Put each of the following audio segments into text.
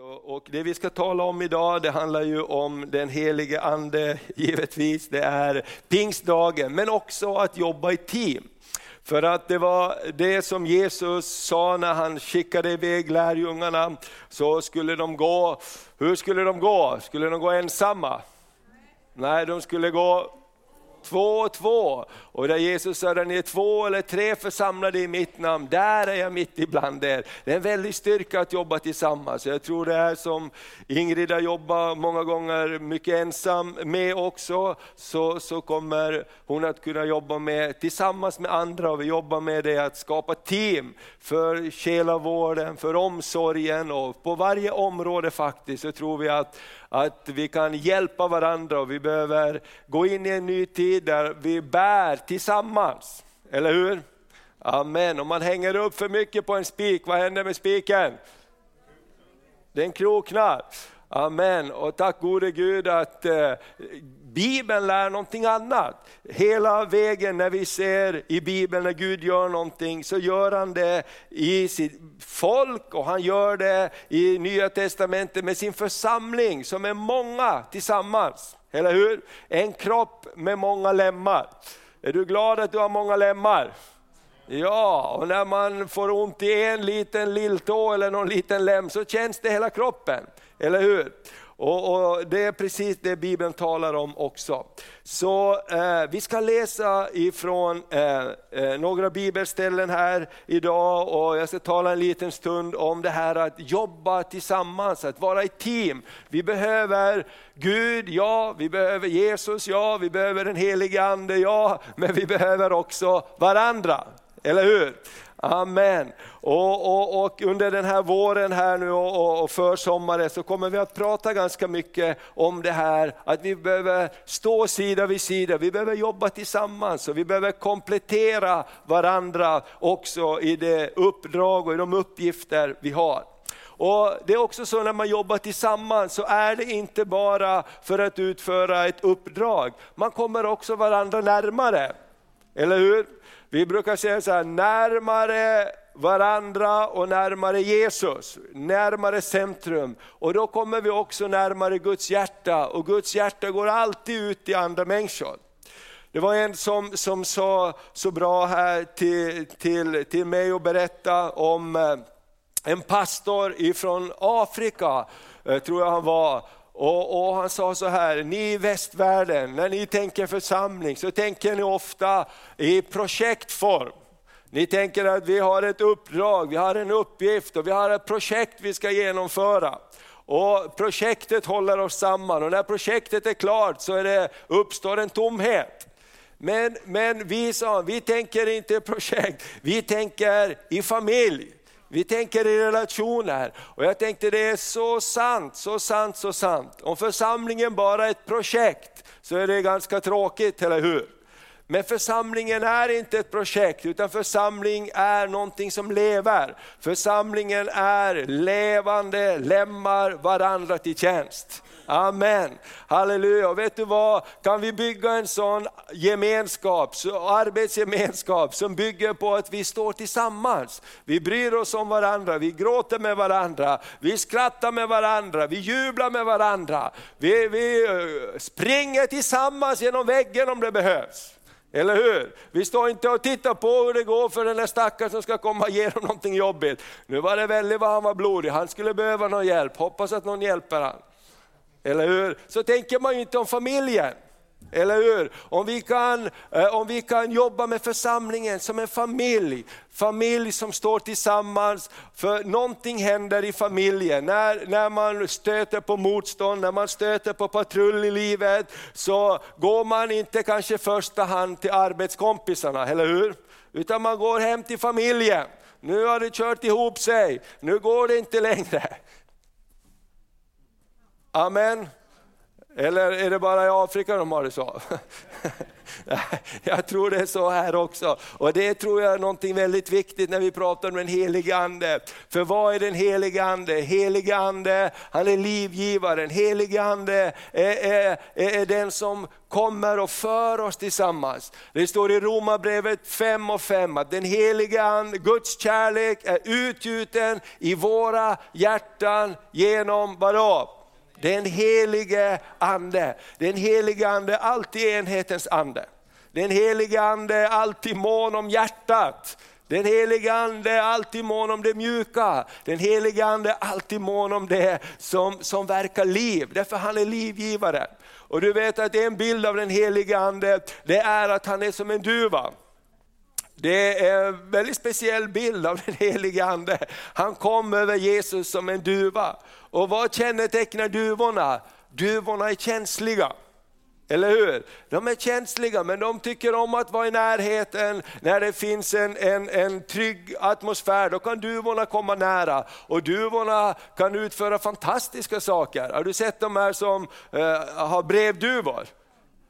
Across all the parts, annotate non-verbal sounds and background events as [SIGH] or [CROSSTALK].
Och det vi ska tala om idag, det handlar ju om den helige ande, givetvis. Det är pingstdagen, men också att jobba i team. För att det var det som Jesus sa när han skickade iväg lärjungarna, så skulle de gå, hur skulle de gå? Skulle de gå ensamma? Nej, de skulle gå två och två. Och där Jesus sa, där ni är två eller tre församlade i mitt namn, där är jag mitt ibland er. Det är en väldig styrka att jobba tillsammans. Jag tror det är som Ingrid har jobbat många gånger mycket ensam med också, så, så kommer hon att kunna jobba med tillsammans med andra. Och vi jobbar med det att skapa team för själavården, för omsorgen och på varje område faktiskt så tror vi att att vi kan hjälpa varandra och vi behöver gå in i en ny tid där vi bär tillsammans. Eller hur? Amen. Om man hänger upp för mycket på en spik, vad händer med spiken? Den kroknar. Amen. Och tack gode Gud att eh, Bibeln lär någonting annat. Hela vägen när vi ser i Bibeln när Gud gör någonting så gör han det i sitt folk och han gör det i Nya Testamentet med sin församling som är många tillsammans. Eller hur? En kropp med många lemmar. Är du glad att du har många lemmar? Ja, och när man får ont i en liten lilltå eller någon liten lem så känns det hela kroppen. Eller hur? Och, och, Det är precis det Bibeln talar om också. Så eh, vi ska läsa ifrån eh, eh, några bibelställen här idag och jag ska tala en liten stund om det här att jobba tillsammans, att vara i team. Vi behöver Gud, ja, vi behöver Jesus, ja, vi behöver den helige Ande, ja, men vi behöver också varandra. Eller hur? Amen. Och, och, och, under den här våren här nu och, och försommaren så kommer vi att prata ganska mycket om det här att vi behöver stå sida vid sida, vi behöver jobba tillsammans och vi behöver komplettera varandra också i det uppdrag och i de uppgifter vi har. Och Det är också så när man jobbar tillsammans så är det inte bara för att utföra ett uppdrag, man kommer också varandra närmare. Eller hur? Vi brukar säga så här, närmare varandra och närmare Jesus, närmare centrum. Och då kommer vi också närmare Guds hjärta och Guds hjärta går alltid ut till andra människor. Det var en som, som sa så bra här till, till, till mig och berätta om eh, en pastor ifrån Afrika, eh, tror jag han var, och, och, Han sa så här, ni i västvärlden, när ni tänker församling så tänker ni ofta i projektform. Ni tänker att vi har ett uppdrag, vi har en uppgift och vi har ett projekt vi ska genomföra. Och Projektet håller oss samman och när projektet är klart så är det, uppstår en tomhet. Men, men vi sa, vi tänker inte i projekt, vi tänker i familj. Vi tänker i relationer och jag tänkte det är så sant, så sant, så sant. Om församlingen bara är ett projekt så är det ganska tråkigt, eller hur? Men församlingen är inte ett projekt, utan församling är någonting som lever. Församlingen är levande lemmar varandra till tjänst. Amen. Halleluja. Och vet du vad, kan vi bygga en sån gemenskap, arbetsgemenskap som bygger på att vi står tillsammans. Vi bryr oss om varandra, vi gråter med varandra, vi skrattar med varandra, vi jublar med varandra. Vi, vi eh, springer tillsammans genom väggen om det behövs. Eller hur? Vi står inte och tittar på hur det går för den där stackaren som ska komma och ge någonting jobbigt. Nu var det väldigt vad han var blodig, han skulle behöva någon hjälp, hoppas att någon hjälper honom. Eller hur? Så tänker man ju inte om familjen. Eller hur? Om vi, kan, eh, om vi kan jobba med församlingen som en familj, familj som står tillsammans, för någonting händer i familjen. När, när man stöter på motstånd, när man stöter på patrull i livet, så går man inte kanske i första hand till arbetskompisarna, eller hur? Utan man går hem till familjen. Nu har det kört ihop sig, nu går det inte längre. Amen. Eller är det bara i Afrika de har det så? [LAUGHS] Jag tror det är så här också. Och det tror jag är någonting väldigt viktigt när vi pratar om den helige Ande. För vad är den helige Ande? Helige Ande, han är livgivaren. Helige Ande är, är, är den som kommer och för oss tillsammans. Det står i Romarbrevet 5 och 5 att den helige Ande, Guds kärlek är utgjuten i våra hjärtan genom vadå? Den helige ande. Den helige ande är alltid enhetens ande. Den helige ande är alltid mån om hjärtat. Den helige ande är alltid mån om det mjuka. Den helige ande är alltid mån om det som, som verkar liv, därför han är livgivare. Och du vet att en bild av den helige ande, det är att han är som en duva. Det är en väldigt speciell bild av den helige ande. Han kom över Jesus som en duva. Och vad kännetecknar duvorna? Duvorna är känsliga. Eller hur? De är känsliga men de tycker om att vara i närheten när det finns en, en, en trygg atmosfär. Då kan duvorna komma nära och duvorna kan utföra fantastiska saker. Har du sett de här som eh, har brevduvor?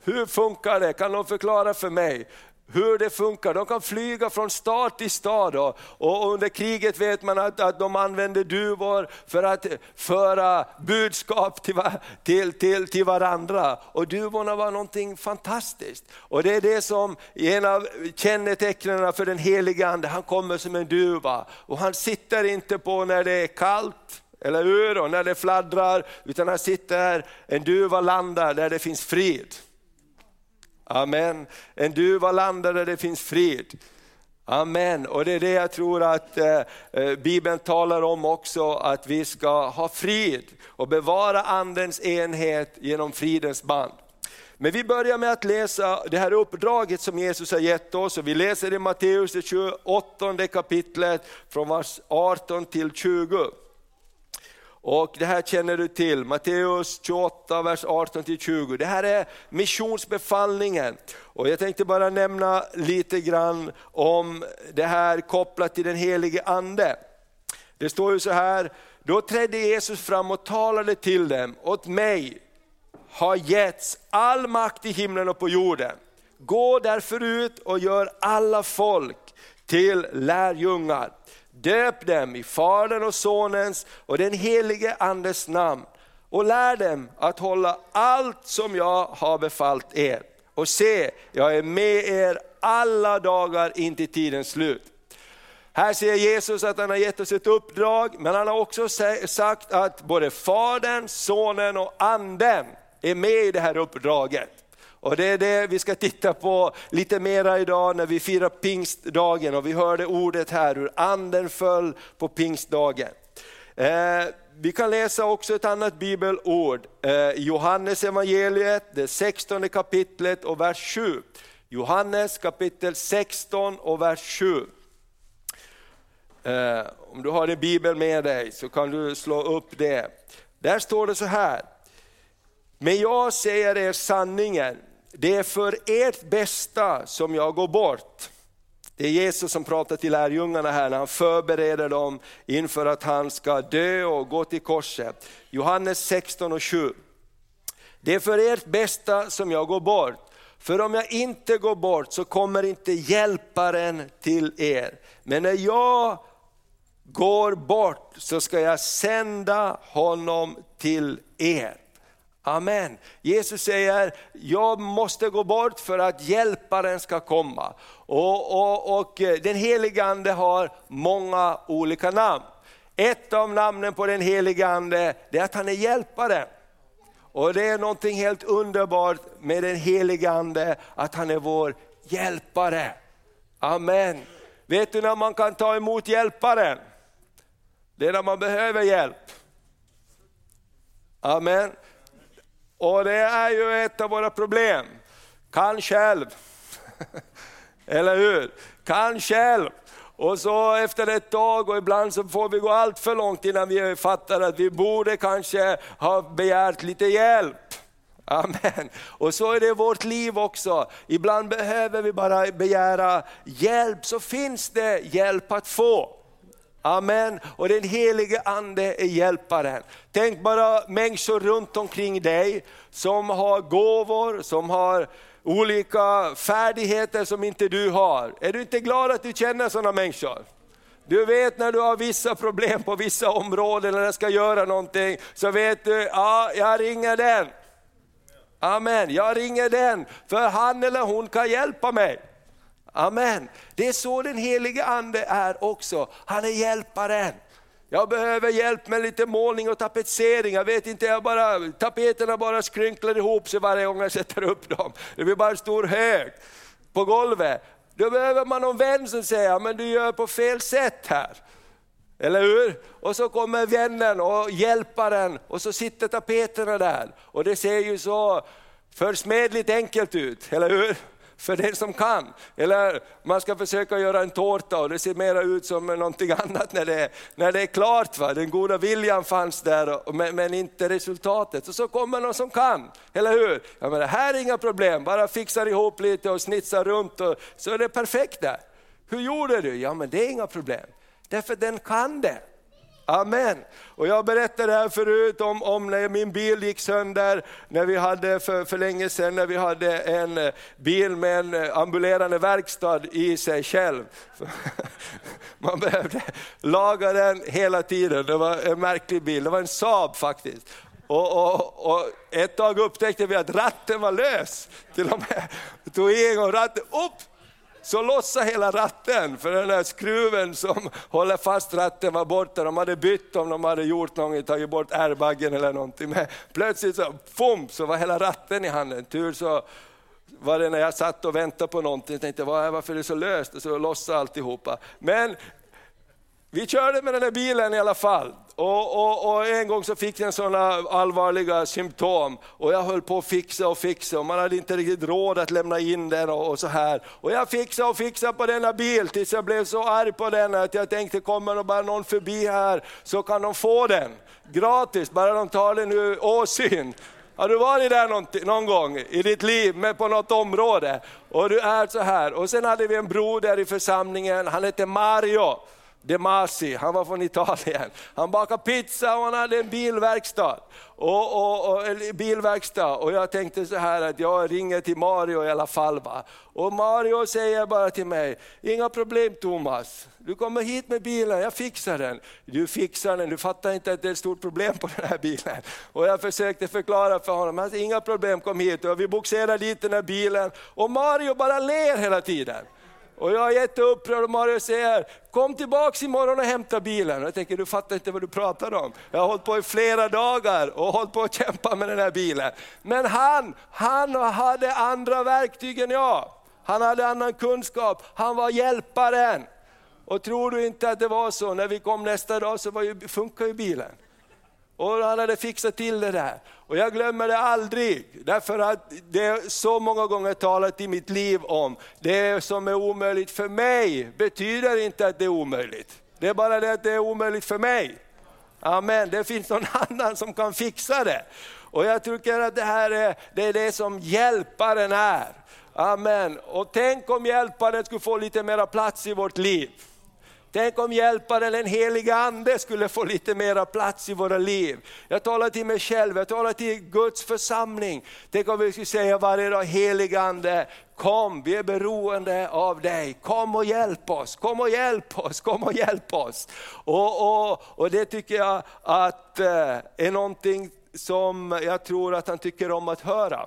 Hur funkar det? Kan de förklara för mig? Hur det funkar. De kan flyga från stad till stad och, och under kriget vet man att, att de använde duvor för att föra budskap till, till, till, till varandra. Och duvorna var någonting fantastiskt. Och det är det som en av kännetecknen för den helige Ande, han kommer som en duva. Och han sitter inte på när det är kallt, eller hur? Och när det fladdrar, utan han sitter, en duva landar där det finns frid. Amen. En duva landar där det finns frid. Amen. Och det är det jag tror att eh, eh, Bibeln talar om också, att vi ska ha frid och bevara andens enhet genom fridens band. Men vi börjar med att läsa det här uppdraget som Jesus har gett oss. Och vi läser i Matteus det 28 kapitlet från vers 18 till 20. Och det här känner du till, Matteus 28, vers 18-20. Det här är missionsbefallningen. Och jag tänkte bara nämna lite grann om det här kopplat till den helige Ande. Det står ju så här, då trädde Jesus fram och talade till dem, åt mig har getts all makt i himlen och på jorden. Gå därför ut och gör alla folk till lärjungar. Döp dem i Faderns och Sonens och den helige Andes namn och lär dem att hålla allt som jag har befallt er. Och se, jag är med er alla dagar in till tidens slut. Här säger Jesus att han har gett oss ett uppdrag, men han har också sagt att både Fadern, Sonen och Anden är med i det här uppdraget. Och det är det vi ska titta på lite mera idag när vi firar pingstdagen och vi hörde ordet här hur anden föll på pingstdagen. Eh, vi kan läsa också ett annat bibelord, eh, Johannes evangeliet, det 16 kapitlet och vers 7. Johannes kapitel 16 och vers 7. Eh, om du har din bibel med dig så kan du slå upp det. Där står det så här, men jag säger er sanningen, det är för ert bästa som jag går bort. Det är Jesus som pratar till lärjungarna här när han förbereder dem inför att han ska dö och gå till korset. Johannes 16 och 7. Det är för ert bästa som jag går bort. För om jag inte går bort så kommer inte hjälparen till er. Men när jag går bort så ska jag sända honom till er. Amen. Jesus säger, jag måste gå bort för att hjälparen ska komma. Och, och, och eh, den helige Ande har många olika namn. Ett av namnen på den helige Ande är att han är hjälpare. Och det är någonting helt underbart med den helige Ande, att han är vår hjälpare. Amen. Vet du när man kan ta emot hjälparen? Det är när man behöver hjälp. Amen. Och det är ju ett av våra problem. Kan själv. [LAUGHS] Eller hur? Kan själv. Och så efter ett tag och ibland så får vi gå allt för långt innan vi fattar att vi borde kanske ha begärt lite hjälp. Amen. Och så är det i vårt liv också. Ibland behöver vi bara begära hjälp, så finns det hjälp att få. Amen. Och den helige ande är hjälparen. Tänk bara människor runt omkring dig som har gåvor, som har olika färdigheter som inte du har. Är du inte glad att du känner sådana människor? Du vet när du har vissa problem på vissa områden eller ska göra någonting, så vet du, ja jag ringer den. Amen, jag ringer den, för han eller hon kan hjälpa mig. Amen. Det är så den helige ande är också, han är hjälparen. Jag behöver hjälp med lite målning och tapetsering. Jag vet inte, jag bara, tapeterna bara skrynklar ihop sig varje gång jag sätter upp dem. Det blir bara en stor hög på golvet. Då behöver man någon vän som säger, men du gör på fel sätt här. Eller hur? Och så kommer vännen och hjälparen och så sitter tapeterna där. Och det ser ju så försmedligt enkelt ut, eller hur? För den som kan. Eller man ska försöka göra en tårta och det ser mer ut som någonting [LAUGHS] annat när det, när det är klart. Va? Den goda viljan fanns där men, men inte resultatet. Och så kommer någon som kan, eller hur? Jag menar, här är inga problem, bara fixar ihop lite och snitsar runt och, så är det perfekt där. Hur gjorde du? Ja men det är inga problem, därför den kan det. Amen. Och jag berättade här förut om, om när min bil gick sönder, när vi hade för, för länge sedan, när vi hade en eh, bil med en eh, ambulerande verkstad i sig själv. [LAUGHS] Man behövde laga den hela tiden, det var en märklig bil, det var en Saab faktiskt. Och, och, och, ett tag upptäckte vi att ratten var lös. Till och med tog i en gång ratten, upp! Så lossade hela ratten, för den där skruven som håller fast ratten var borta. De hade bytt om de hade gjort någonting, tagit bort airbagen eller någonting. Men plötsligt så, fum, så var hela ratten i handen. Tur så var det när jag satt och väntade på någonting, jag tänkte varför är det så löst? Och så lossade alltihopa. Men vi körde med den där bilen i alla fall. Och, och, och, en gång så fick jag sådana allvarliga symptom och jag höll på att fixa och fixa och man hade inte riktigt råd att lämna in den och, och så här. Och jag fixade och fixade på denna bil tills jag blev så arg på den att jag tänkte kommer det bara någon förbi här så kan de få den gratis, bara de tar den ur åsyn. Har du varit där någon, någon gång i ditt liv med på något område och du är så här. Och sen hade vi en broder i församlingen, han hette Mario. De Masi, han var från Italien. Han bakade pizza och han hade en bilverkstad. Och, och, och, bilverkstad. och jag tänkte så här att jag ringer till Mario i alla fall. Va? Och Mario säger bara till mig, inga problem Thomas, du kommer hit med bilen, jag fixar den. Du fixar den, du fattar inte att det är ett stort problem på den här bilen. Och jag försökte förklara för honom, alltså, inga problem kom hit. Och vi boxerar dit den här bilen och Mario bara ler hela tiden. Och jag är jätteupprörd och Mario säger, kom tillbaks imorgon och hämta bilen. Och jag tänker, du fattar inte vad du pratar om. Jag har hållit på i flera dagar och hållit på att kämpa med den här bilen. Men han, han hade andra verktyg än jag. Han hade annan kunskap, han var hjälparen. Och tror du inte att det var så, när vi kom nästa dag så var ju, funkar ju bilen. Och han hade fixat till det där. Och jag glömmer det aldrig, därför att det är så många gånger talat i mitt liv om, det som är omöjligt för mig betyder inte att det är omöjligt. Det är bara det att det är omöjligt för mig. Amen, det finns någon [LAUGHS] annan som kan fixa det. Och jag tycker att det här är det, är det som hjälparen är. Amen. Och tänk om hjälparen skulle få lite mera plats i vårt liv. Tänk om hjälparen, den heliga ande, skulle få lite mera plats i våra liv. Jag talar till mig själv, jag talar till Guds församling. Tänk om vi skulle säga varje dag, heliga ande, kom, vi är beroende av dig. Kom och hjälp oss, kom och hjälp oss, kom och hjälp oss. Och, och, och det tycker jag att eh, är någonting som jag tror att han tycker om att höra.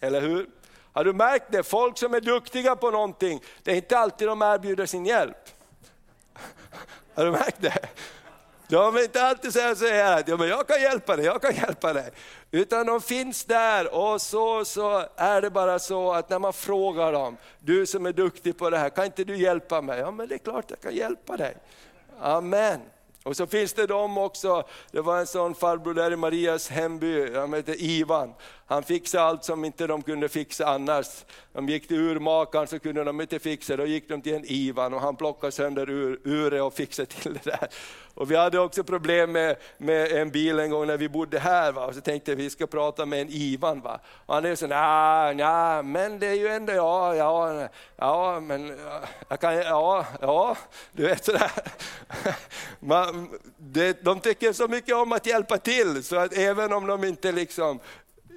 Eller hur? Har du märkt det? Folk som är duktiga på någonting, det är inte alltid de erbjuder sin hjälp. Har du märkt det? De är inte alltid säga så här att ja, men jag kan hjälpa dig, jag kan hjälpa dig. Utan de finns där och så, så är det bara så att när man frågar dem, du som är duktig på det här, kan inte du hjälpa mig? Ja men det är klart jag kan hjälpa dig. Amen. Och så finns det de också, det var en sån farbror där i Marias hemby, han hette Ivan. Han fixade allt som inte de kunde fixa annars. De gick till urmakaren så kunde de inte fixa, då gick de till en Ivan och han plockade sönder ur, uret och fixade till det där. Och vi hade också problem med, med en bil en gång när vi bodde här, va? och så tänkte vi ska prata med en Ivan. Va? Och han är så nej, ja, men det är ju ändå, ja, ja, ja, men jag kan, ja, ja, du vet sådär. [LAUGHS] Man, det, de tycker så mycket om att hjälpa till, så att även om de inte liksom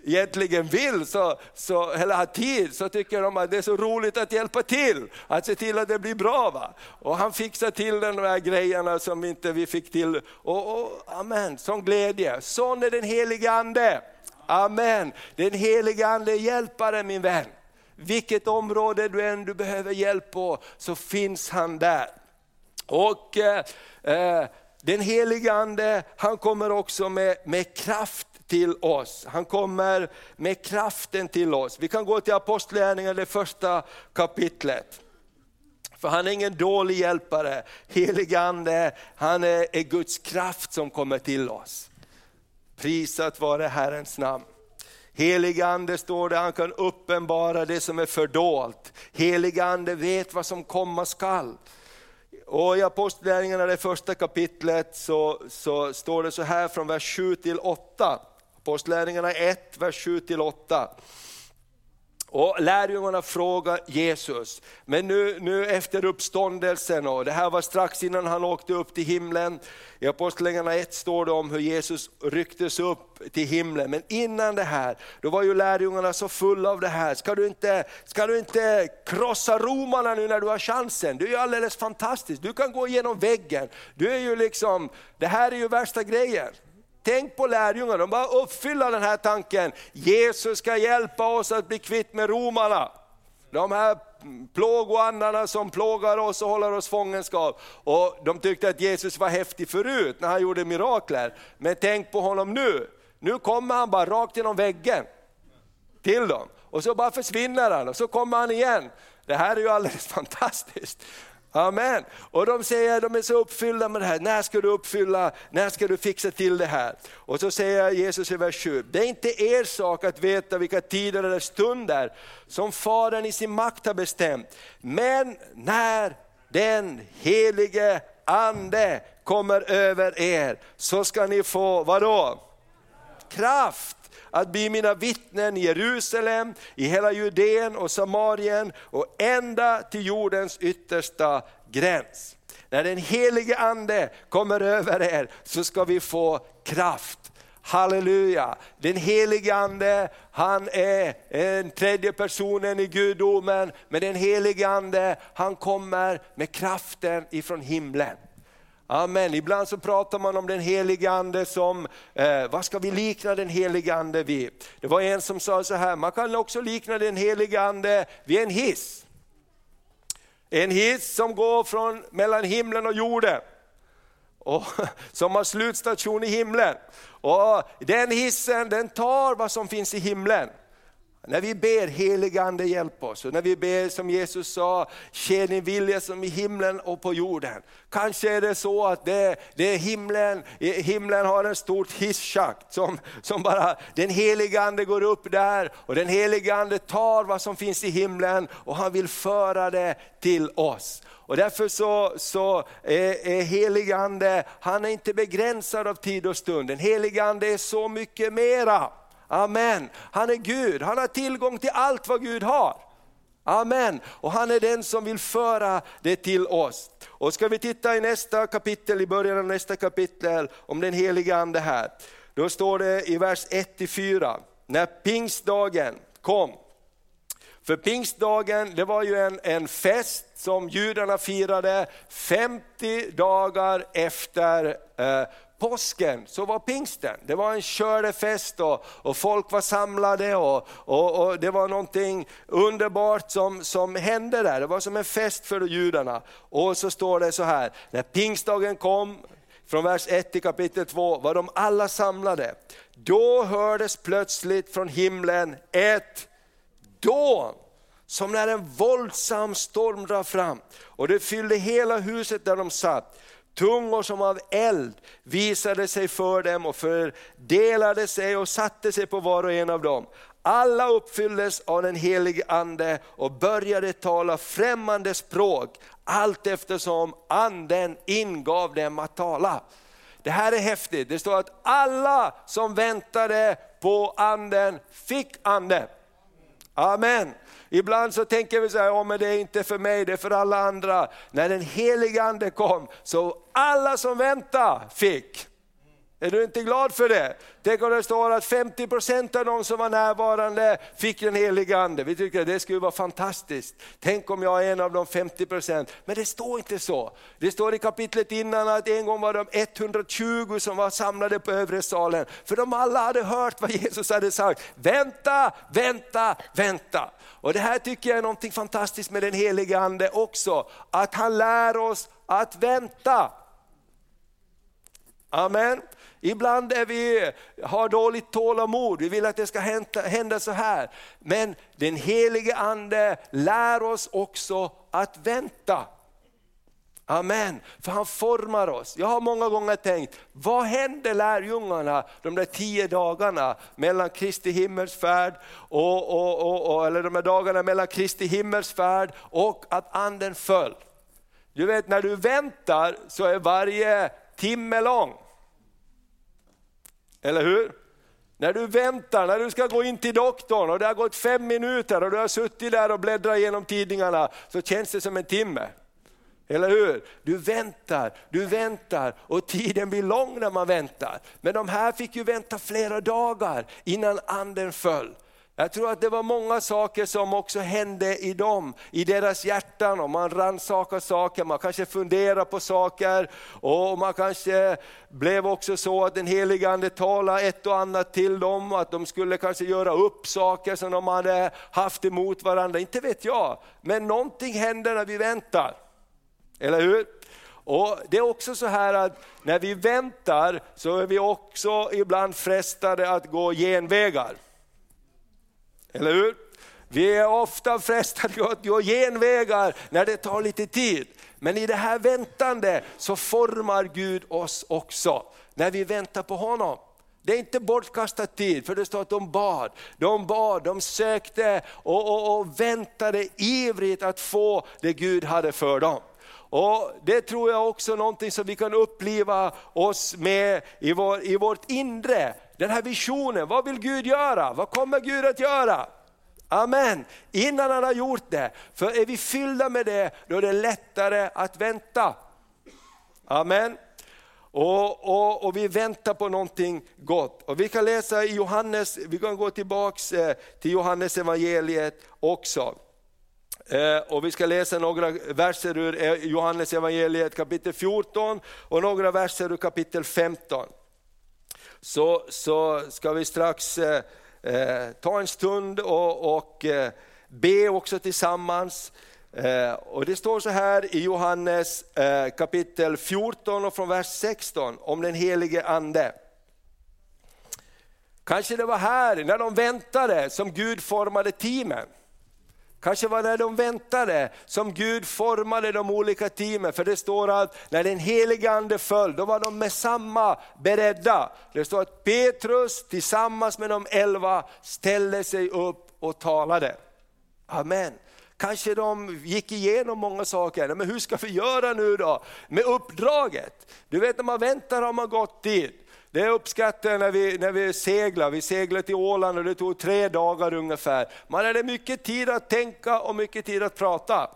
egentligen vill så, så, eller har tid så tycker de att det är så roligt att hjälpa till, att se till att det blir bra. Va? Och han fixar till de här grejerna som inte vi fick till. Och, och, amen, sån glädje. Sån är den helige Ande. Amen. Den helige Ande är hjälparen min vän. Vilket område du än du behöver hjälp på så finns han där. Och eh, eh den helige Ande, han kommer också med, med kraft till oss. Han kommer med kraften till oss. Vi kan gå till Apostlagärningarna, det första kapitlet. För han är ingen dålig hjälpare. Helig ande, han är, är Guds kraft som kommer till oss. Prisat vare Herrens namn. Helig ande står det, han kan uppenbara det som är fördolt. Helig ande vet vad som komma skall. Och I Apostlagärningarna, det första kapitlet, så, så står det så här från vers 7 till 8. Apostlärningarna 1, vers 7-8. Och lärjungarna frågar Jesus, men nu, nu efter uppståndelsen, och det här var strax innan han åkte upp till himlen. I Apostlagärningarna 1 står det om hur Jesus rycktes upp till himlen. Men innan det här, då var ju lärjungarna så fulla av det här. Ska du inte, ska du inte krossa romarna nu när du har chansen? Du är ju alldeles fantastisk, du kan gå igenom väggen. Du är ju liksom, det här är ju värsta grejen. Tänk på lärjungarna, de bara uppfylla den här tanken. Jesus ska hjälpa oss att bli kvitt med romarna. De här plågoandarna som plågar oss och håller oss fångenskap. Och de tyckte att Jesus var häftig förut när han gjorde mirakler. Men tänk på honom nu. Nu kommer han bara rakt genom väggen till dem. Och så bara försvinner han och så kommer han igen. Det här är ju alldeles [LAUGHS] fantastiskt. Amen. Och de säger, de är så uppfyllda med det här, när ska du uppfylla, när ska du fixa till det här? Och så säger Jesus i vers 7, det är inte er sak att veta vilka tider eller stunder som Fadern i sin makt har bestämt. Men när den helige Ande kommer över er så ska ni få, vadå? Kraft att bli mina vittnen i Jerusalem, i hela Judeen och Samarien och ända till jordens yttersta gräns. När den helige ande kommer över er så ska vi få kraft. Halleluja! Den helige ande, han är den tredje personen i gudomen, men den helige ande, han kommer med kraften ifrån himlen. Amen. Ibland så pratar man om den helige ande som, eh, vad ska vi likna den helige ande vid? Det var en som sa så här, man kan också likna den helige ande vid en hiss. En hiss som går från mellan himlen och jorden. Och, [LAUGHS] som har slutstation i himlen. Och den hissen den tar vad som finns i himlen när vi ber heligande Ande hjälp oss, och när vi ber som Jesus sa, ske din vilja som i himlen och på jorden. Kanske är det så att det, det är himlen, himlen har en stort hisschakt som, som bara, den helige Ande går upp där och den helige Ande tar vad som finns i himlen och han vill föra det till oss. Och därför så, så är, är heligande, Ande, han är inte begränsad av tid och stund. Den helige Ande är så mycket mera. Amen. Han är Gud, han har tillgång till allt vad Gud har. Amen. Och han är den som vill föra det till oss. Och ska vi titta i nästa kapitel, i början av nästa kapitel om den heliga ande här. Då står det i vers 1-4, när pingstdagen kom. För pingstdagen det var ju en, en fest som judarna firade 50 dagar efter eh, påsken så var pingsten, det var en skördefest och, och folk var samlade och, och, och, det var någonting underbart som, som hände där. Det var som en fest för judarna. Och så står det så här, när pingstdagen kom, från vers 1 till kapitel 2, var de alla samlade. Då hördes plötsligt från himlen ett dån som när en våldsam storm drar fram och det fyllde hela huset där de satt. Tungor som av eld visade sig för dem och fördelade sig och satte sig på var och en av dem. Alla uppfylldes av den helige ande och började tala främmande språk allt eftersom anden ingav dem att tala. Det här är häftigt, det står att alla som väntade på anden fick anden. Amen. Ibland så tänker vi så här, oh, men det är inte för mig, det är för alla andra. När den heliga ande kom, så alla som väntade fick. Är du inte glad för det? Tänk om det står att 50% av de som var närvarande fick den Helige ande. Vi tycker att det skulle vara fantastiskt. Tänk om jag är en av de 50%. Men det står inte så. Det står i kapitlet innan att en gång var de 120 som var samlade på övre salen. För de alla hade hört vad Jesus hade sagt. Vänta, vänta, vänta. Och det här tycker jag är något fantastiskt med den Helige ande också. Att han lär oss att vänta. Amen. Ibland är vi, har dåligt tålamod, vi vill att det ska hända, hända så här. Men den helige ande lär oss också att vänta. Amen, för han formar oss. Jag har många gånger tänkt, vad hände lärjungarna de där tio dagarna mellan Kristi himmelsfärd och, och, och, och, eller de där dagarna mellan Kristi himmelsfärd och att anden föll. Du vet när du väntar så är varje timme lång. Eller hur? När du väntar, när du ska gå in till doktorn och det har gått fem minuter och du har suttit där och bläddrat igenom tidningarna så känns det som en timme. Eller hur? Du väntar, du väntar och tiden blir lång när man väntar. Men de här fick ju vänta flera dagar innan anden föll. Jag tror att det var många saker som också hände i dem, i deras hjärtan. Och man rannsakade saker, man kanske funderade på saker. Och man kanske blev också så att den helige Ande talade ett och annat till dem. Att de skulle kanske göra upp saker som de hade haft emot varandra. Inte vet jag, men någonting händer när vi väntar. Eller hur? Och Det är också så här att när vi väntar så är vi också ibland frestade att gå genvägar. Eller hur? Vi är ofta frestade att gå genvägar när det tar lite tid. Men i det här väntande så formar Gud oss också, när vi väntar på honom. Det är inte bortkastad tid, för det står att de bad, de bad, de sökte och, och, och väntade ivrigt att få det Gud hade för dem. Och Det tror jag också är någonting som vi kan uppleva oss med i, vår, i vårt inre. Den här visionen, vad vill Gud göra? Vad kommer Gud att göra? Amen. Innan han har gjort det. För är vi fyllda med det, då är det lättare att vänta. Amen. Och, och, och, vi väntar på någonting gott. Och vi kan läsa i Johannes, vi kan gå tillbaks eh, till Johannes evangeliet också. Eh, och vi ska läsa några verser ur eh, Johannes evangeliet kapitel 14 och några verser ur kapitel 15. Så, så ska vi strax eh, eh ta en stund och, och eh, be också tillsammans. Eh, och det står så här i Johannes kapitel 14 och från vers 16 om den helige ande. Kanske det var här, när de väntade, som Gud formade teamen. Kanske var det när de väntade som Gud formade de olika teamen. För det står att när den helige ande föll, då var de med samma beredda. Det står att Petrus tillsammans med de elva ställde sig upp och talade. Amen. Kanske de gick igenom många saker, men hur ska vi göra nu då med uppdraget? Du vet när man väntar har man gått dit. Det uppskattar jag när vi, när vi seglar. Vi seglade till Åland och det tog tre dagar ungefär. Man hade mycket tid att tänka och mycket tid att prata.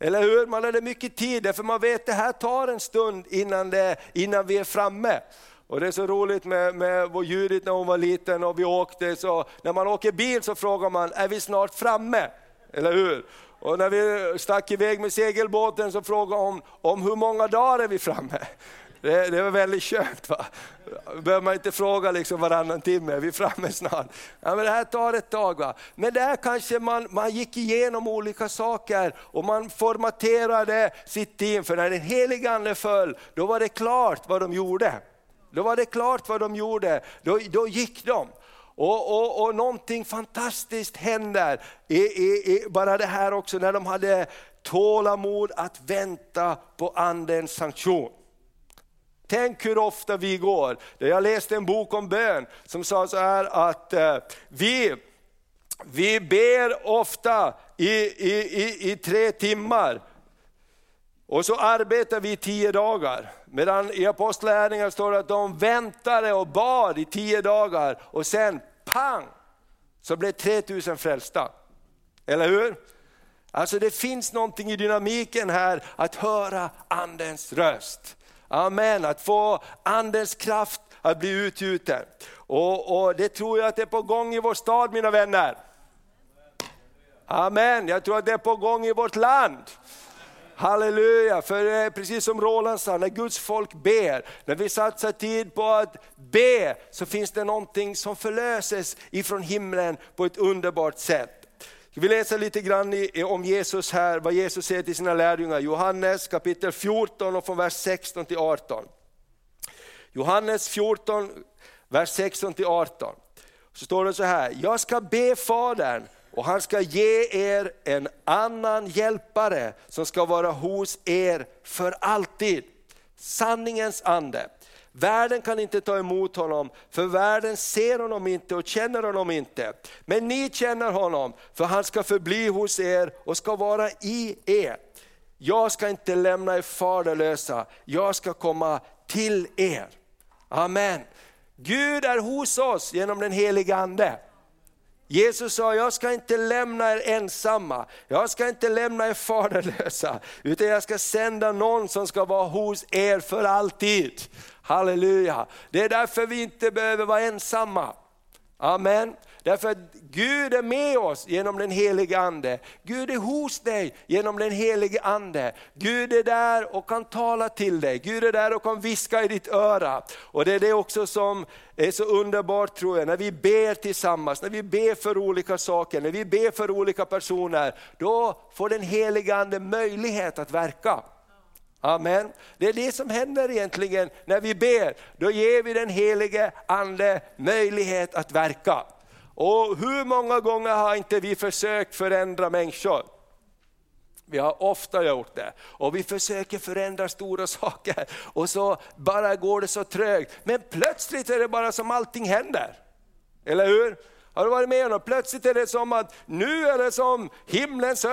Eller hur? Man hade mycket tid, för man vet att det här tar en stund innan, det, innan vi är framme. Och Det är så roligt med, med vår Judit när hon var liten och vi åkte, så när man åker bil så frågar man, är vi snart framme? Eller hur? Och när vi stack iväg med segelbåten så frågade hon, om hur många dagar är vi framme? Det, det var väldigt skönt. Va? behöver man inte fråga liksom varannan timme, vi är framme snart. Ja, men det här tar ett tag. Va? Men där kanske man, man gick igenom olika saker och man formaterade sitt team. För när den helige Ande föll, då var det klart vad de gjorde. Då var det klart vad de gjorde, då, då gick de. Och, och, och någonting fantastiskt händer, i, i, i, bara det här också när de hade tålamod att vänta på andens sanktion. Tänk hur ofta vi går. Jag läste en bok om bön som sa så här att eh, vi, vi ber ofta i, i, i, i tre timmar och så arbetar vi i tio dagar. Medan i Apostlagärningarna står det att de väntade och bad i tio dagar och sen pang så blev 3000 frälsta. Eller hur? Alltså det finns någonting i dynamiken här att höra andens röst. Amen, att få andens kraft att bli utgjuten. Och, och det tror jag att det är på gång i vår stad mina vänner. Amen, jag tror att det är på gång i vårt land. Halleluja, för precis som Roland sa, när Guds folk ber, när vi satsar tid på att be, så finns det någonting som förlöses ifrån himlen på ett underbart sätt. Vi läser lite grann om Jesus här, vad Jesus säger till sina lärjungar. Johannes kapitel 14 och från vers 16 till 18. Johannes 14, vers 16 till 18. Så står det så här, jag ska be Fadern och han ska ge er en annan hjälpare som ska vara hos er för alltid. Sanningens ande. Världen kan inte ta emot honom, för världen ser honom inte och känner honom inte. Men ni känner honom, för han ska förbli hos er och ska vara i er. Jag ska inte lämna er faderlösa, jag ska komma till er. Amen. Gud är hos oss genom den heliga Ande. Jesus sa, jag ska inte lämna er ensamma, jag ska inte lämna er faderlösa, utan jag ska sända någon som ska vara hos er för alltid. Halleluja! Det är därför vi inte behöver vara ensamma. Amen. Därför att Gud är med oss genom den helige Ande. Gud är hos dig genom den helige Ande. Gud är där och kan tala till dig. Gud är där och kan viska i ditt öra. Och det är det också som är så underbart tror jag, när vi ber tillsammans, när vi ber för olika saker, när vi ber för olika personer, då får den helige Ande möjlighet att verka. Amen. Det är det som händer egentligen när vi ber. Då ger vi den helige Ande möjlighet att verka. Och hur många gånger har inte vi försökt förändra människor? Vi har ofta gjort det. Och vi försöker förändra stora [LAUGHS] saker och så bara går det så trögt. Men plötsligt är det bara som allting händer. Eller hur? Har du varit med om Plötsligt är det som att nu är det som himlens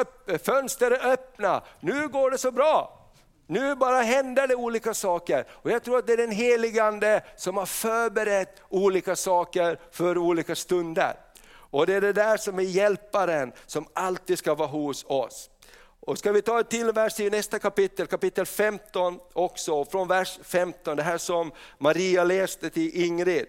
fönster är öppna, nu går det så bra. Nu bara händer det olika saker. Och jag tror att det är den heligande som har förberett olika saker för olika stunder. Och det är det där som är hjälparen som alltid ska vara hos oss. Och ska vi ta ett till vers i nästa kapitel, kapitel 15 också, från vers 15, det här som Maria läste till Ingrid.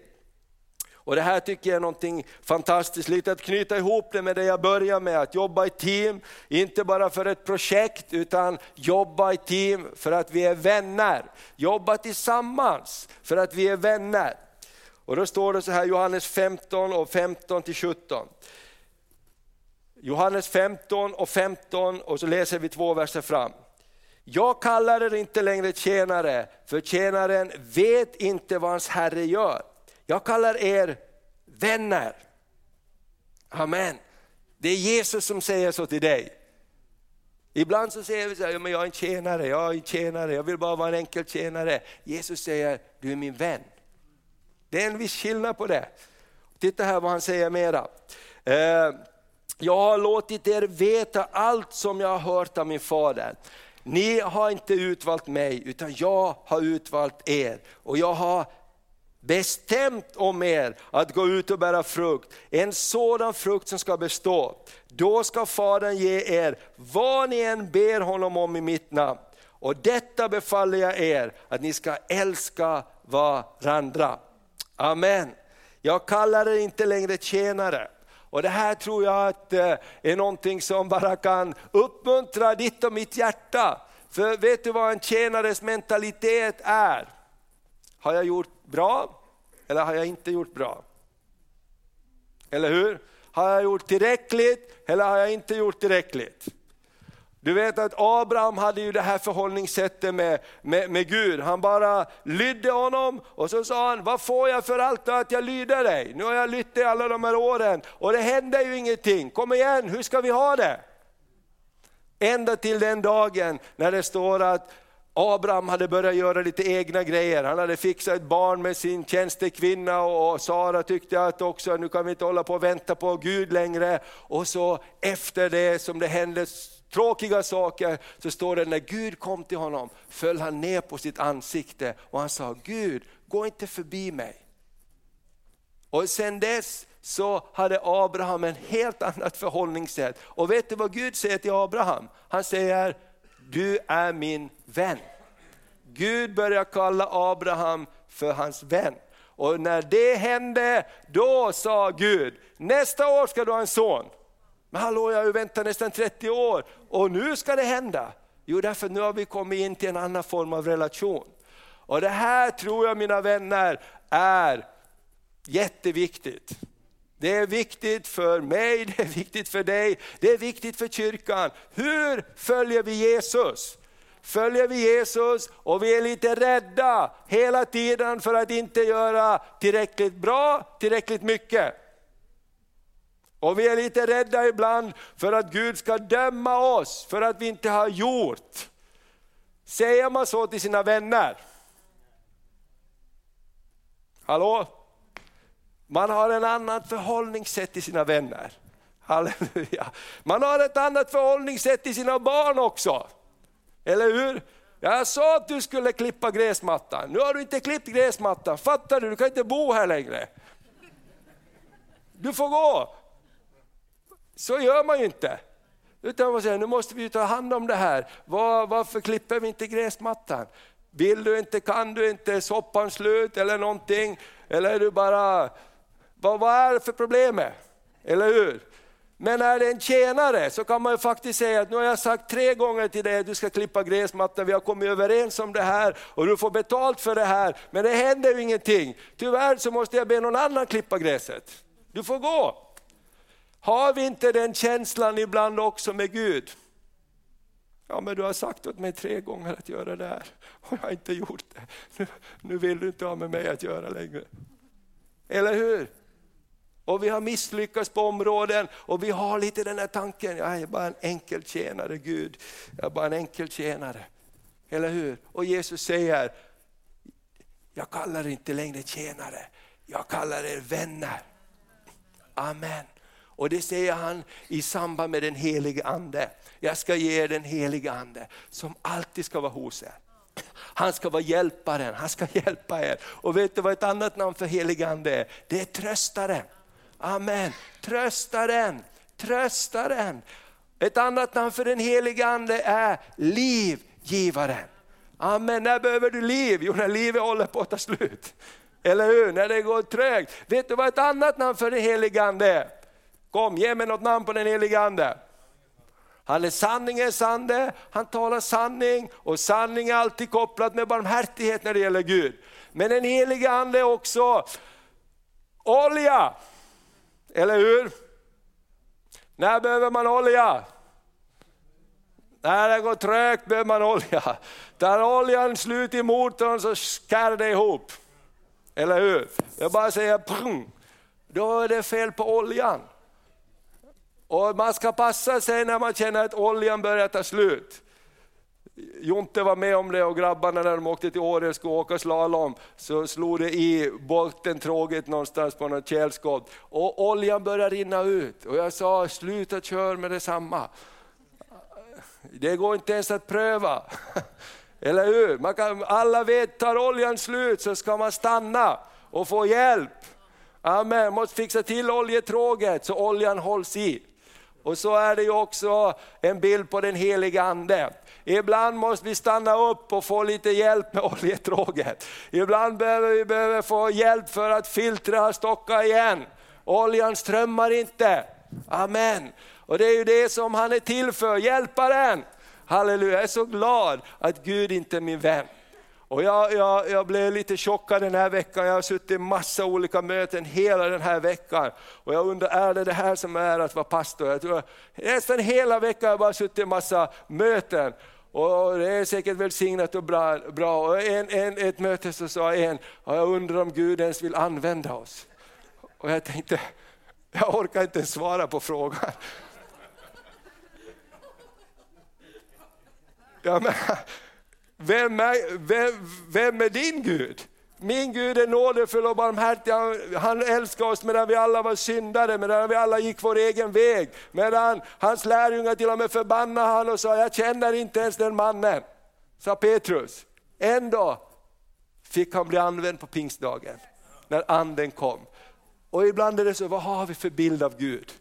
Och Det här tycker jag är någonting fantastiskt, lite att knyta ihop det med det jag började med, att jobba i team, inte bara för ett projekt utan jobba i team för att vi är vänner. Jobba tillsammans för att vi är vänner. Och då står det så här Johannes 15 och 15 till 17. Johannes 15 och 15 och så läser vi två verser fram. Jag kallar er inte längre tjänare, för tjänaren vet inte vad hans herre gör. Jag kallar er vänner. Amen. Det är Jesus som säger så till dig. Ibland så säger vi så här, ja, men jag är en tjänare, jag är en tjänare, jag vill bara vara en enkel tjänare. Jesus säger, du är min vän. Det är en viss skillnad på det. Titta här vad han säger mera. Eh, jag har låtit er veta allt som jag har hört av min fader. Ni har inte utvalt mig, utan jag har utvalt er. Och jag har bestämt om er att gå ut och bära frukt, en sådan frukt som ska bestå. Då ska Fadern ge er vad ni än ber honom om i mitt namn. Och detta befaller jag er, att ni ska älska varandra. Amen. Jag kallar er inte längre tjänare. Och det här tror jag att eh, är någonting som bara kan uppmuntra ditt och mitt hjärta. För vet du vad en tjänares mentalitet är? Har jag gjort bra eller har jag inte gjort bra? Eller hur? Har jag gjort tillräckligt eller har jag inte gjort tillräckligt? Du vet att Abraham hade ju det här förhållningssättet med, med, med Gud. Han bara lydde honom och så sa han, vad får jag för allt att jag lyder dig? Nu har jag lytt dig alla de här åren och det händer ju ingenting. Kom igen, hur ska vi ha det? Ända till den dagen när det står att Abraham hade börjat göra lite egna grejer. Han hade fixat ett barn med sin tjänstekvinna och Sara tyckte att också nu kan vi inte hålla på och vänta på Gud längre. Och så efter det som det hände tråkiga saker så står det när Gud kom till honom föll han ner på sitt ansikte och han sa Gud gå inte förbi mig. Och sen dess så hade Abraham en helt annat förhållningssätt. Och vet du vad Gud säger till Abraham? Han säger, du är min vän. Gud börjar kalla Abraham för hans vän. Och när det hände, då sa Gud, nästa år ska du ha en son. Men hallå, jag har ju väntat nästan 30 år och nu ska det hända. Jo, därför nu har vi kommit in till en annan form av relation. Och det här tror jag mina vänner är jätteviktigt. Det är viktigt för mig, det är viktigt för dig, det är viktigt för kyrkan. Hur följer vi Jesus? Följer vi Jesus och vi är lite rädda hela tiden för att inte göra tillräckligt bra, tillräckligt mycket. Och vi är lite rädda ibland för att Gud ska döma oss för att vi inte har gjort. Säger man så till sina vänner? Hallå? Man har en annat förhållningssätt till sina vänner. Halleluja. Man har ett annat förhållningssätt till sina barn också. Eller hur? Jag sa att du skulle klippa gräsmattan, nu har du inte klippt gräsmattan, fattar du? Du kan inte bo här längre. Du får gå. Så gör man ju inte. Utan man säger, nu måste vi ta hand om det här. Var, varför klipper vi inte gräsmattan? Vill du inte, kan du inte, soppan slut eller någonting? Eller är du bara vad, vad är det för problemet? Eller hur? Men är det en tjänare så kan man ju faktiskt säga att nu har jag sagt tre gånger till dig att du ska klippa gräsmattan, vi har kommit överens om det här och du får betalt för det här, men det händer ju ingenting. Tyvärr så måste jag be någon annan klippa gräset. Du får gå. Har vi inte den känslan ibland också med Gud? Ja men du har sagt åt mig tre gånger att göra det här och jag har inte gjort det. Nu, nu vill du inte ha med mig att göra längre. Eller hur? Och vi har misslyckats på områden och vi har lite den här tanken, jag är bara en enkel tjänare Gud, jag är bara en enkel tjänare. Eller hur? Och Jesus säger, jag kallar er inte längre tjänare, jag kallar er vänner. Amen. Och det säger han i samband med den helige Ande. Jag ska ge er den helige Ande som alltid ska vara hos er. Han ska vara hjälparen, han ska [LAUGHS] hjälpa er. Och vet du vad ett annat namn för helige Ande är? Det är tröstaren. Amen. Tröstaren, tröstaren. Ett annat namn för den helige Ande är livgivaren. Amen. När behöver du liv? Jo, när livet håller på att ta slut. Eller hur? När det går trögt. Vet du vad ett annat namn för den helige Ande är? Kom, ge mig något namn på den helige Ande. Han är sanningens ande, han talar sanning och sanning är alltid kopplat med barmhärtighet när det gäller Gud. Men den helige Ande är också olja. Eller hur? När behöver man olja? När det går trögt behöver man olja. Tar oljan slut i motorn så skär det ihop. Eller hur? Jag bara säger prung. då är det fel på oljan. Och man ska passa sig när man känner att oljan börjar ta slut. Jonte var med om det och grabbarna när de åkte till Åre och skulle åka slalom så slog det i bottentråget någonstans på något källskott och oljan började rinna ut och jag sa sluta kör med detsamma. Det går inte ens att pröva. [LAUGHS] Eller hur? Man kan, alla vet, tar oljan slut så ska man stanna och få hjälp. Amen, man måste fixa till oljetråget så oljan hålls i. Och så är det ju också en bild på den heliga Ande. Ibland måste vi stanna upp och få lite hjälp med [LAUGHS] oljetråget. Ibland behöver vi behöver få hjälp för att filtra och stocka igen. Oljan strömmar inte. Amen. Och det är ju det som han är till för, hjälparen. Halleluja, jag är så glad att Gud inte är min vän. Och jag, jag, jag blev lite chockad den här veckan, jag har suttit i massa olika möten hela den här veckan. Och jag undrar, är det det här som är att vara pastor? Jag tror, nästan hela veckan har jag bara suttit i massa möten. Och det är säkert välsignat och bra. bra. Och en, en, ett möte så sa en, jag undrar om Gud ens vill använda oss. Och jag tänkte, jag orkar inte svara på frågan. Ja, men, vem är, vem, vem är din Gud? Min Gud är nådefull och barmhärtig, han älskar oss medan vi alla var syndare, medan vi alla gick vår egen väg. Medan hans lärjungar till och med förbannade han och sa, jag känner inte ens den mannen, sa Petrus. Ändå fick han bli använd på pingstdagen, när anden kom. Och ibland är det så, vad har vi för bild av Gud?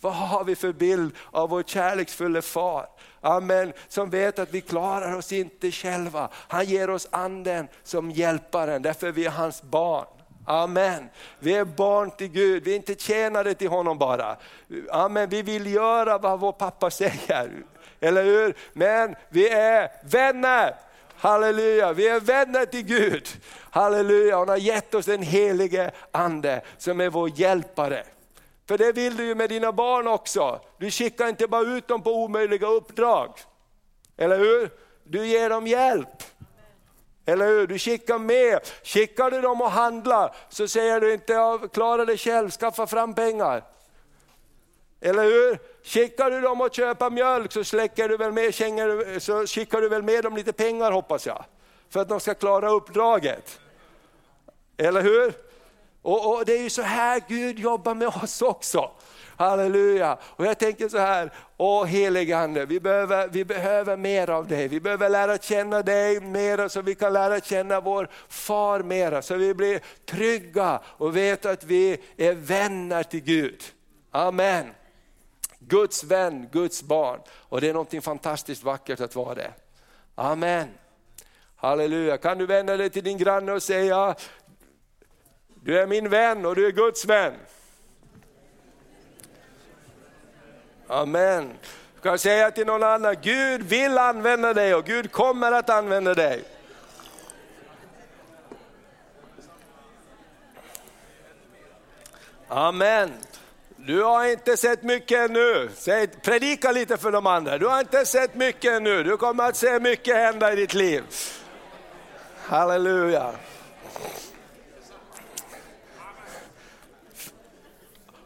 Vad har vi för bild av vår kärleksfulla far? Amen, som vet att vi klarar oss inte själva. Han ger oss anden som hjälparen, därför vi är hans barn. Amen. Vi är barn till Gud, vi är inte tjänare till honom bara. Amen, vi vill göra vad vår pappa säger. Eller hur? Men vi är vänner. Halleluja, vi är vänner till Gud. Halleluja, han har gett oss den helige ande som är vår hjälpare. För det vill du ju med dina barn också. Du skickar inte bara ut dem på omöjliga uppdrag. Eller hur? Du ger dem hjälp. Eller hur? Du skickar med. Skickar du dem och handla så säger du inte klara dig själv, skaffa fram pengar. Eller hur? Skickar du dem att köpa mjölk så, släcker du väl med, så skickar du väl med dem lite pengar hoppas jag. För att de ska klara uppdraget. Eller hur? Och, och, Det är ju så här Gud jobbar med oss också. Halleluja! Och jag tänker så här, åh helige Ande, vi behöver, vi behöver mer av dig. Vi behöver lära känna dig mer så vi kan lära känna vår far mera. Så vi blir trygga och vet att vi är vänner till Gud. Amen. Guds vän, Guds barn. Och det är något fantastiskt vackert att vara det. Amen. Halleluja. Kan du vända dig till din granne och säga, du är min vän och du är Guds vän. Amen. Du kan säga till någon annan, Gud vill använda dig och Gud kommer att använda dig. Amen. Du har inte sett mycket ännu. Säg, predika lite för de andra. Du har inte sett mycket ännu. Du kommer att se mycket hända i ditt liv. Halleluja.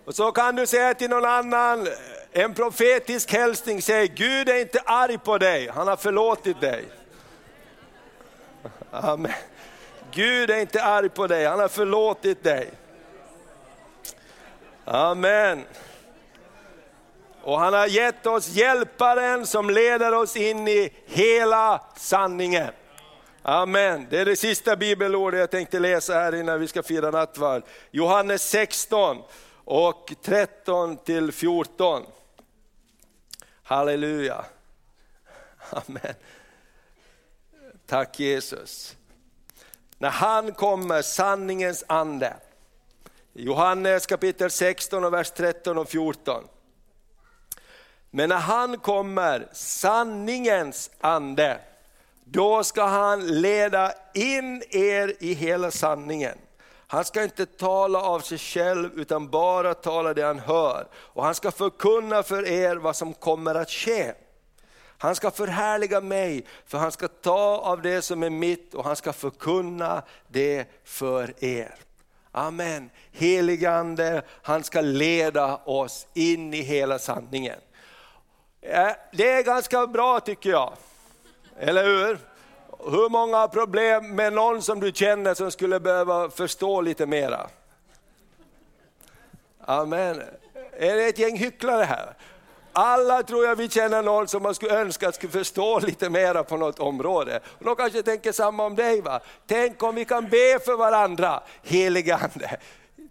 Och så kan du säga till någon annan, en profetisk hälsning, säg Gud är inte arg på dig, han har förlåtit dig. Amen. Gud är inte arg på dig, han har förlåtit dig. Amen. Och han har gett oss hjälparen som leder oss in i hela sanningen. Amen. Det är det sista bibelordet jag tänkte läsa här innan vi ska fira nattvard. Johannes 16 och 13 till 14. Halleluja. Amen. Tack Jesus. När han kommer, sanningens ande. Johannes kapitel 16 och vers 13 och 14. Men när han kommer, sanningens ande, då ska han leda in er i hela sanningen. Han ska inte tala av sig själv utan bara tala det han hör. Och han ska förkunna för er vad som kommer att ske. Han ska förhärliga mig, för han ska ta av det som är mitt och han ska förkunna det för er. Amen. Heligande, han ska leda oss in i hela sanningen. Eh, det är ganska bra tycker jag, eller hur? Hur många har problem med någon som du känner som skulle behöva förstå lite mera? Amen. Är det ett gäng hycklare här? Alla tror jag vi känner någon som man skulle önska skulle förstå lite mera på något område. Och de kanske tänker samma om dig. Va? Tänk om vi kan be för varandra, heligande.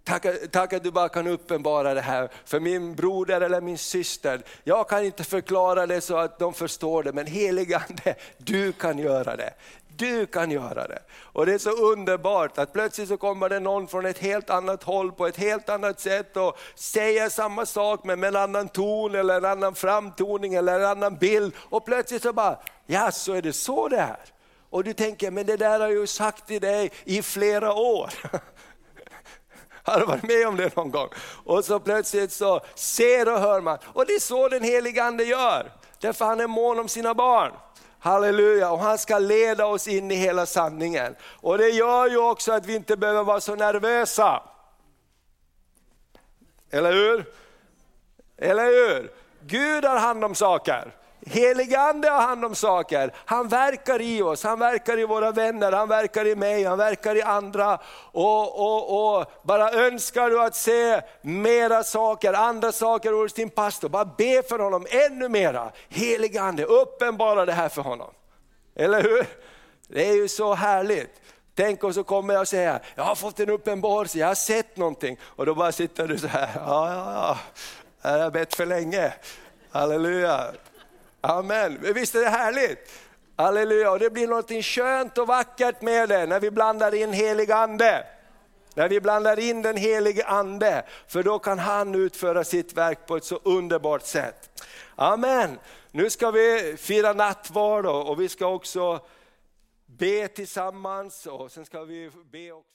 Tack, tack att du bara kan uppenbara det här för min broder eller min syster. Jag kan inte förklara det så att de förstår det, men heligande, du kan göra det. Du kan göra det. Och det är så underbart att plötsligt så kommer det någon från ett helt annat håll på ett helt annat sätt och säger samma sak men med en annan ton eller en annan framtoning eller en annan bild. Och plötsligt så bara, ja så är det så det är. Och du tänker, men det där har jag ju sagt till dig i flera år. [LAUGHS] Har du varit med om det någon gång? Och så plötsligt så ser och hör man. Och det är så den helige Ande gör. Därför han är mån om sina barn. Halleluja, och han ska leda oss in i hela sanningen. Och det gör ju också att vi inte behöver vara så nervösa. Eller hur? Eller hur? Gud har hand om saker. Helige ande har hand om saker. Han verkar i oss, han verkar i våra vänner, han verkar i mig, han verkar i andra. Och, och, och Bara önskar du att se mera saker, andra saker hos din pastor, bara be för honom ännu mera. Helige ande, uppenbara det här för honom. Eller hur? Det är ju så härligt. Tänk om så kommer jag och säger, jag har fått en uppenbarelse, jag har sett någonting. Och då bara sitter du så här, ja, ja, ja, jag har bett för länge. Halleluja. Amen. Visst är det härligt? Halleluja, och det blir något skönt och vackert med det när vi blandar in helig ande. När vi blandar in den helige ande, för då kan han utföra sitt verk på ett så underbart sätt. Amen. Nu ska vi fira nattvard och vi ska också be tillsammans och sen ska vi be också